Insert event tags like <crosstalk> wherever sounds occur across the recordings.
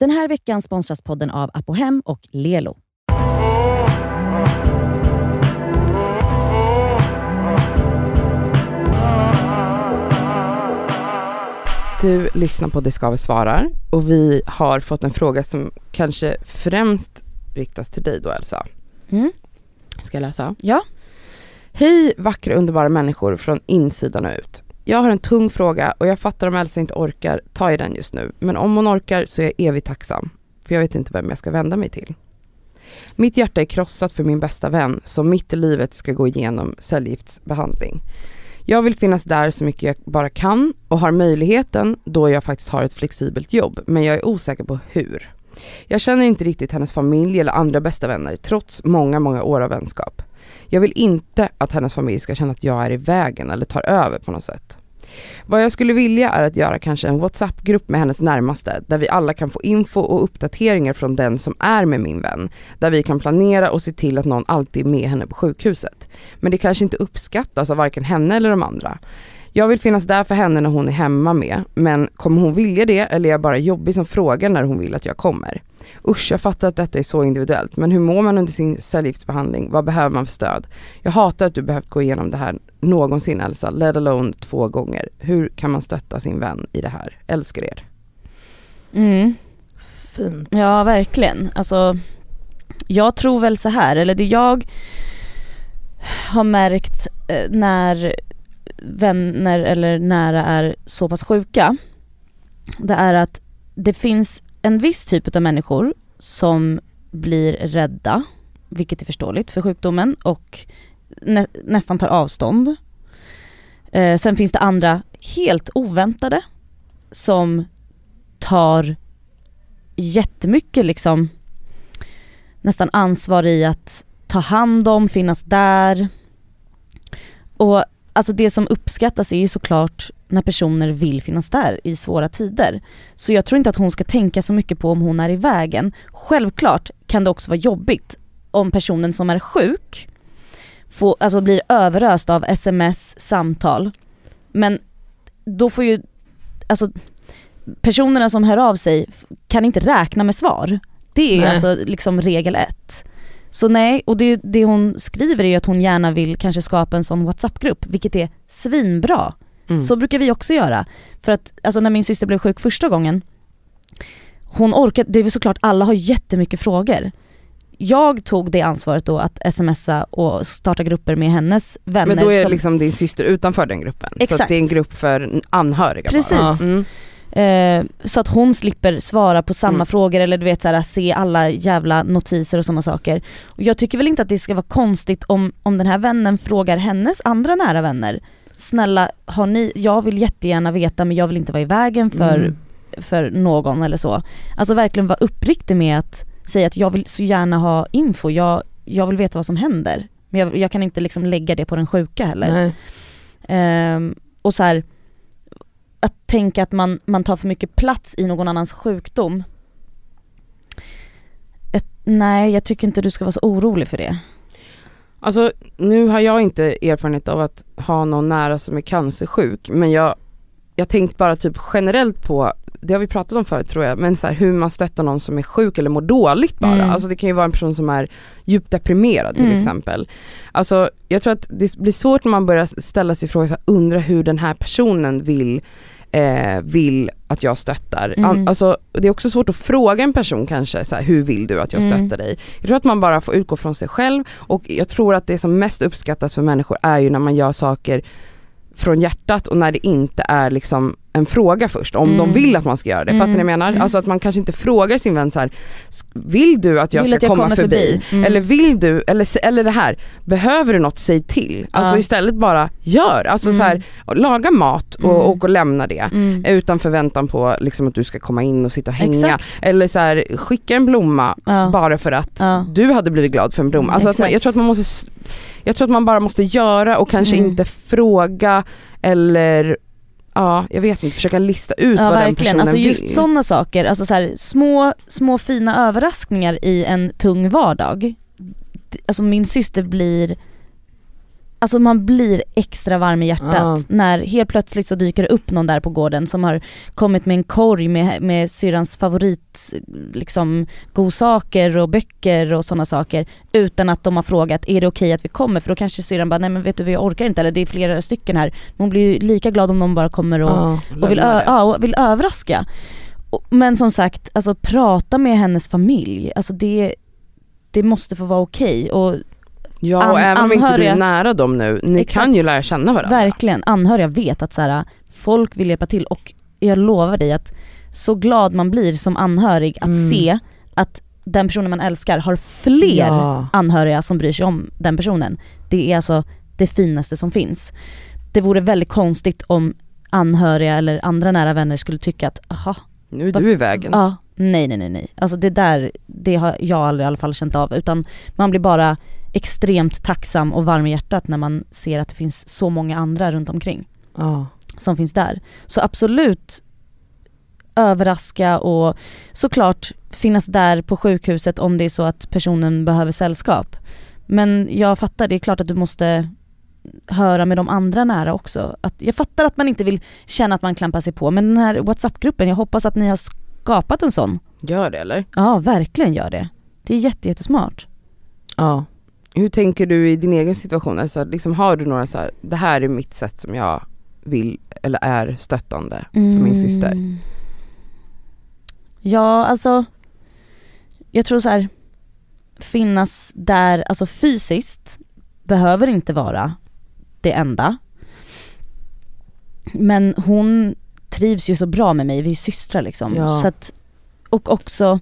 Den här veckan sponsras podden av Apohem och Lelo. Du lyssnar på Det Skaver svarar och vi har fått en fråga som kanske främst riktas till dig då Elsa. Mm. Ska jag läsa? Ja. Hej vackra underbara människor från insidan och ut. Jag har en tung fråga och jag fattar om Elsa inte orkar ta i den just nu. Men om hon orkar så är jag evigt tacksam. För jag vet inte vem jag ska vända mig till. Mitt hjärta är krossat för min bästa vän som mitt i livet ska gå igenom cellgiftsbehandling. Jag vill finnas där så mycket jag bara kan och har möjligheten då jag faktiskt har ett flexibelt jobb, men jag är osäker på hur. Jag känner inte riktigt hennes familj eller andra bästa vänner trots många, många år av vänskap. Jag vill inte att hennes familj ska känna att jag är i vägen eller tar över på något sätt. Vad jag skulle vilja är att göra kanske en WhatsApp-grupp med hennes närmaste, där vi alla kan få info och uppdateringar från den som är med min vän. Där vi kan planera och se till att någon alltid är med henne på sjukhuset. Men det kanske inte uppskattas av varken henne eller de andra. Jag vill finnas där för henne när hon är hemma med, men kommer hon vilja det eller är jag bara jobbig som frågar när hon vill att jag kommer? Usch, jag fattar att detta är så individuellt, men hur mår man under sin cellgiftsbehandling? Vad behöver man för stöd? Jag hatar att du behövt gå igenom det här någonsin Elsa, let alone två gånger. Hur kan man stötta sin vän i det här? Älskar er. Mm. Fint. Ja, verkligen. Alltså, jag tror väl så här, eller det jag har märkt eh, när vänner eller nära är så pass sjuka, det är att det finns en viss typ av människor som blir rädda, vilket är förståeligt för sjukdomen och nä nästan tar avstånd. Eh, sen finns det andra helt oväntade som tar jättemycket liksom nästan ansvar i att ta hand om, finnas där. Och alltså det som uppskattas är ju såklart när personer vill finnas där i svåra tider. Så jag tror inte att hon ska tänka så mycket på om hon är i vägen. Självklart kan det också vara jobbigt om personen som är sjuk får, alltså blir överöst av sms, samtal. Men då får ju, alltså personerna som hör av sig kan inte räkna med svar. Det är Nej. alltså liksom regel ett. Så nej, och det, det hon skriver är ju att hon gärna vill kanske skapa en sån WhatsApp-grupp, vilket är svinbra. Mm. Så brukar vi också göra. För att alltså när min syster blev sjuk första gången, hon orkade, det är väl såklart alla har jättemycket frågor. Jag tog det ansvaret då att smsa och starta grupper med hennes vänner. Men då är det som, liksom din syster utanför den gruppen. Så Exakt. att det är en grupp för anhöriga Precis. bara. Mm. Eh, så att hon slipper svara på samma Mm. frågor eller du vet så här, se alla jävla notiser och sådana saker. Och jag tycker väl inte att det ska vara konstigt om, om den här vännen frågar hennes andra nära vänner. Snälla, har ni, jag vill jättegärna veta men jag vill inte vara i vägen för, Mm. för någon eller så. Alltså verkligen vara uppriktig med att säga att jag vill så gärna ha info, jag, jag vill veta vad som händer. Men jag, jag kan inte liksom lägga det på den sjuka heller. Ehm, och så här, att tänka att man, man tar för mycket plats i någon annans sjukdom. Ett, nej, jag tycker inte du ska vara så orolig för det. Alltså nu har jag inte erfarenhet av att ha någon nära som är cancersjuk men jag, jag tänkt bara typ generellt på, det har vi pratat om förut tror jag, men så här, hur man stöttar någon som är sjuk eller mår dåligt bara. Mm. Alltså det kan ju vara en person som är djupt deprimerad till Mm. exempel. Alltså jag tror att det blir svårt när man börjar ställa sig frågor, så här, undra hur den här personen vill eh, vill att jag stöttar. Mm. Alltså, det är också svårt att fråga en person kanske, så här, hur vill du att jag Mm. stöttar dig? Jag tror att man bara får utgå från sig själv och jag tror att det som mest uppskattas för människor är ju när man gör saker från hjärtat och när det inte är liksom en fråga först, om de Mm. vill att man ska göra det. Fattar ni vad jag menar? Mm. Alltså att man kanske inte frågar sin vän så här, vill du att jag Vill ska att jag komma förbi? förbi? Mm. Eller vill du, eller, eller det här, behöver du något, säg till. Alltså Ja. istället bara gör, alltså så här, laga mat och, Mm. och, lämna det. Mm. Utan förväntan på liksom att du ska komma in och sitta och hänga. Exakt. Eller så här, skicka en blomma Ja. bara för att Ja. du hade blivit glad för en blomma. Alltså att man, jag tror att man måste jag tror att man bara måste göra och kanske Mm. inte fråga eller ja, jag vet inte, försöka lista ut Ja vad den verkligen, personen alltså just vill. sådana saker, alltså så här, små, små fina överraskningar i en tung vardag. Alltså min syster blir Alltså man blir extra varm i hjärtat Ja. när helt plötsligt så dyker det upp någon där på gården som har kommit med en korg med, med syrrans favorit liksom godsaker och böcker och sådana saker utan att de har frågat är det okej att vi kommer? För då kanske syrran bara nej men vet du vi orkar inte eller det är flera stycken här. Men hon blir ju lika glad om de bara kommer och, Ja. och, vill, ja, och vill överraska. Men som sagt, alltså prata med hennes familj, alltså det, det måste få vara okej och Ja och An- även om inte du anhöriga- är nära dem nu, ni Exakt. kan ju lära känna varandra. Verkligen, anhöriga vet att så här, folk vill hjälpa till och jag lovar dig att så glad man blir som anhörig att Mm. se att den personen man älskar har fler Ja. anhöriga som bryr sig om den personen. Det är alltså det finaste som finns. Det vore väldigt konstigt om anhöriga eller andra nära vänner skulle tycka att, aha, Nu är du i vägen. ja, nej nej nej nej. Alltså det där, det har jag aldrig i alla fall känt av utan man blir bara extremt tacksam och varm i hjärtat när man ser att det finns så många andra runt omkring Ja. som finns där. Så absolut överraska och såklart finnas där på sjukhuset om det är så att personen behöver sällskap. Men jag fattar, det är klart att du måste höra med de andra nära också. Att, jag fattar att man inte vill känna att man klampar sig på men den här WhatsApp-gruppen, jag hoppas att ni har skapat en sån. Gör det eller? Ja, verkligen gör det. Det är jätte, jättesmart. Ja. Hur tänker du i din egen situation? Alltså, liksom, har du några så här, det här är mitt sätt som jag vill eller är stöttande för min syster? Mm. Ja, alltså jag tror så här finnas där, alltså fysiskt behöver inte vara det enda. Men hon trivs ju så bra med mig, vi är systrar liksom. Ja. Så att, och också,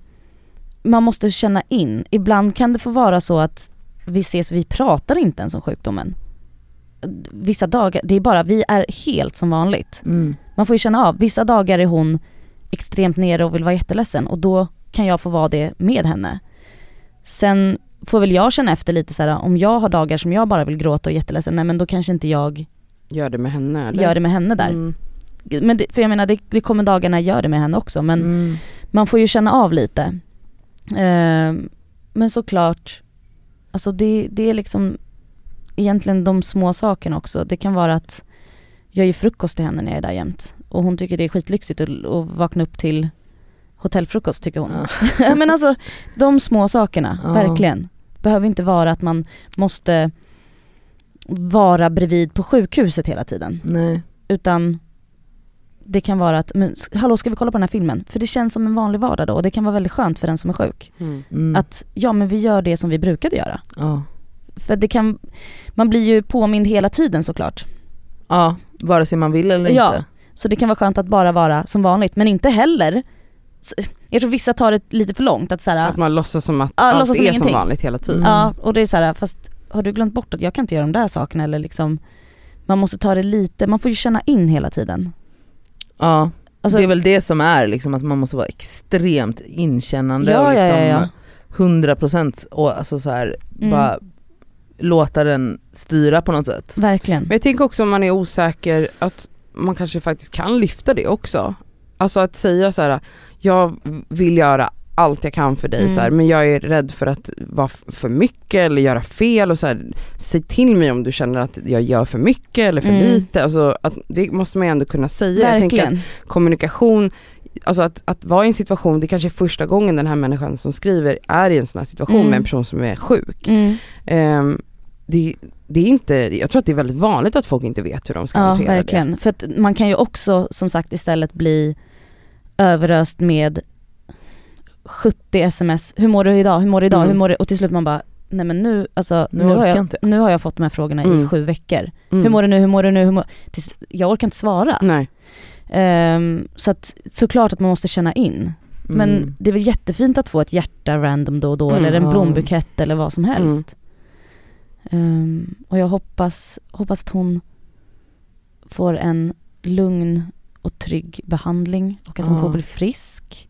man måste känna in, ibland kan det få vara så att vi ses vi pratar inte ens om sjukdomen. Vissa dagar, det är bara, vi är helt som vanligt. Mm. Man får ju känna av, vissa dagar är hon extremt nere och vill vara jätteledsen och då kan jag få vara det med henne. Sen får väl jag känna efter lite så här, om jag har dagar som jag bara vill gråta och är jätteledsen, nej men då kanske inte jag Gör det med henne eller? gör det med henne där. Mm. Men det, för jag menar det, det kommer dagar när jag gör det med henne också men Mm. man får ju känna av lite. Ehm, men såklart, alltså det, det är liksom egentligen de små sakerna också. Det kan vara att jag gör frukost till henne när jag är där jämt. Och hon tycker det är skitlyxigt att, att vakna upp till hotellfrukost tycker hon. Ja. <laughs> men alltså de små sakerna, Ja. verkligen. Behöver inte vara att man måste vara bredvid på sjukhuset hela tiden. Nej. Utan det kan vara att, men hallå ska vi kolla på den här filmen? För det känns som en vanlig vardag då och det kan vara väldigt skönt för den som är sjuk. Mm. Mm. Att ja men vi gör det som vi brukade göra. Ja. För det kan, man blir ju påmind hela tiden såklart. ja, vare sig man vill eller Ja. inte. Så det kan vara skönt att bara vara som vanligt men inte heller, så- jag tror vissa tar det lite för långt att såhär, Att man låtsas som att Ja, allt som är som ingenting. vanligt hela tiden. Mm. ja och det är såhär, fast har du glömt bort att jag kan inte göra de där sakerna eller liksom man måste ta det lite, man får ju känna in hela tiden. Ja, Alltså, det är väl det som är liksom att man måste vara extremt inkännande Ja, och ja, liksom ja, ja. 100% och alltså så här, Mm. bara låta den styra på något sätt. verkligen. Men jag tänker också om man är osäker att man kanske faktiskt kan lyfta det också. Alltså att säga så här: jag vill göra allt jag kan för dig Mm. så här, men jag är rädd för att vara för mycket eller göra fel och så här, säg till mig om du känner att jag gör för mycket eller för Mm. lite. Alltså att det måste man ju ändå kunna säga. Jag tänker att Verkligen. kommunikation, alltså att, att vara i en situation, det kanske är första gången den här människan som skriver är i en sån här situation Mm. med en person som är sjuk. Mm. Ehm, det, det är inte, jag tror att det är väldigt vanligt att folk inte vet hur de ska Ja hantera verkligen. För att man kan ju också som sagt istället bli överöst med 70 sms, hur mår du idag, hur mår du idag, Mm. hur mår du? Och till slut man bara, nej men nu, alltså, Nu nu, har, jag, inte. nu har jag fått de här frågorna i Mm. sju veckor. det. Mm. Hur mår du nu, hur mår du nu, hur mår... Till, slut- jag orkar inte svara. Nej. Ehm, så att såklart att man måste känna in. Men Mm. det är väl jättefint att få ett hjärta random då och då Mm, eller en ja. blombukett eller vad som helst. Ehm, och jag hoppas, hoppas att hon får en lugn och trygg behandling och att hon Ja. får bli frisk.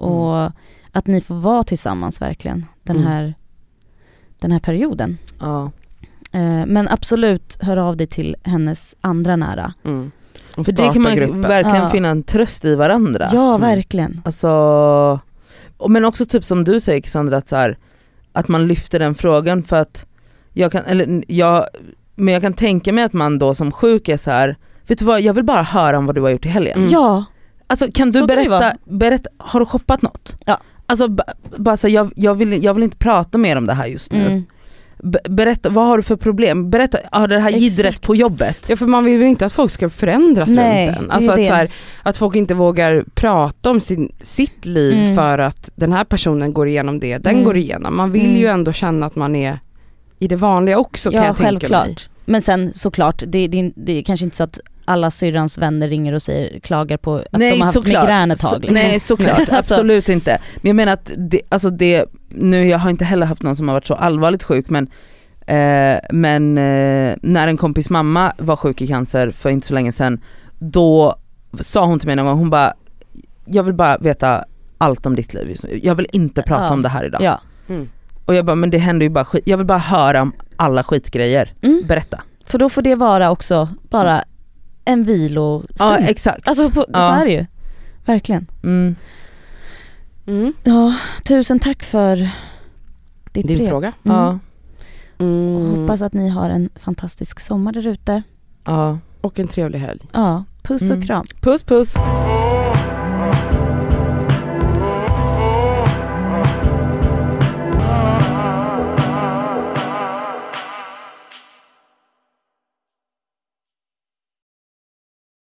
Och att ni får vara tillsammans verkligen den Mm. här, den här perioden. Ja. Ehm, men absolut hör av dig till hennes andra nära. Mm. Och För det kan man gruppen. verkligen Ja. finna en tröst i varandra. Ja, Mm. verkligen. Alltså, och men också typ som du säger Cassandra, att, så här, att man lyfter den frågan för att Jag kan, eller jag, men jag kan tänka mig att man då som sjuk är så här. vet du vad jag vill bara höra om vad du har gjort i helgen. Mm. Ja, Alltså kan du kan berätta, berätta, har du shoppat något? Ja. Alltså ba- bara så jag, jag, vill, jag vill inte prata mer om det här just nu. mm. Be- berätta, vad har du för problem? Berätta, har det här jiddret på jobbet? Ja för man vill väl inte att folk ska förändras Nej, runt en. Alltså att, så här, att folk inte vågar prata om sin, sitt liv Mm. för att den här personen går igenom det, den Mm. går igenom. Man vill Mm. ju ändå känna att man är i det vanliga också kan ja jag tänka mig. självklart. Men sen såklart, det, det, det är kanske inte så att alla syrrans vänner ringer och säger, klagar på att de har haft migrän ett tag. Så, Liksom. nej såklart, <laughs> Alltså- absolut inte. Men jag menar att det, alltså det, nu jag har inte heller haft någon som har varit så allvarligt sjuk men eh, men eh, när en kompis mamma var sjuk i cancer för inte så länge sedan, då sa hon till mig någon gång, hon bara jag vill bara veta allt om ditt liv just nu. Jag vill inte prata Ja. om det här idag. Ja. Mm. Och jag bara, men det händer ju bara skit, jag vill bara höra om alla skitgrejer. Mm. Berätta. För då får det vara också bara en vilostund. Ja exakt. Alltså på, så Ja. är det ju. Verkligen. mm. Mm. Ja, tusen tack för ditt Din brev. fråga? Mm. Ja. Mm. Hoppas att ni har en fantastisk sommar där ute. ja. Och en trevlig helg. Ja, puss Mm. och kram. Puss puss.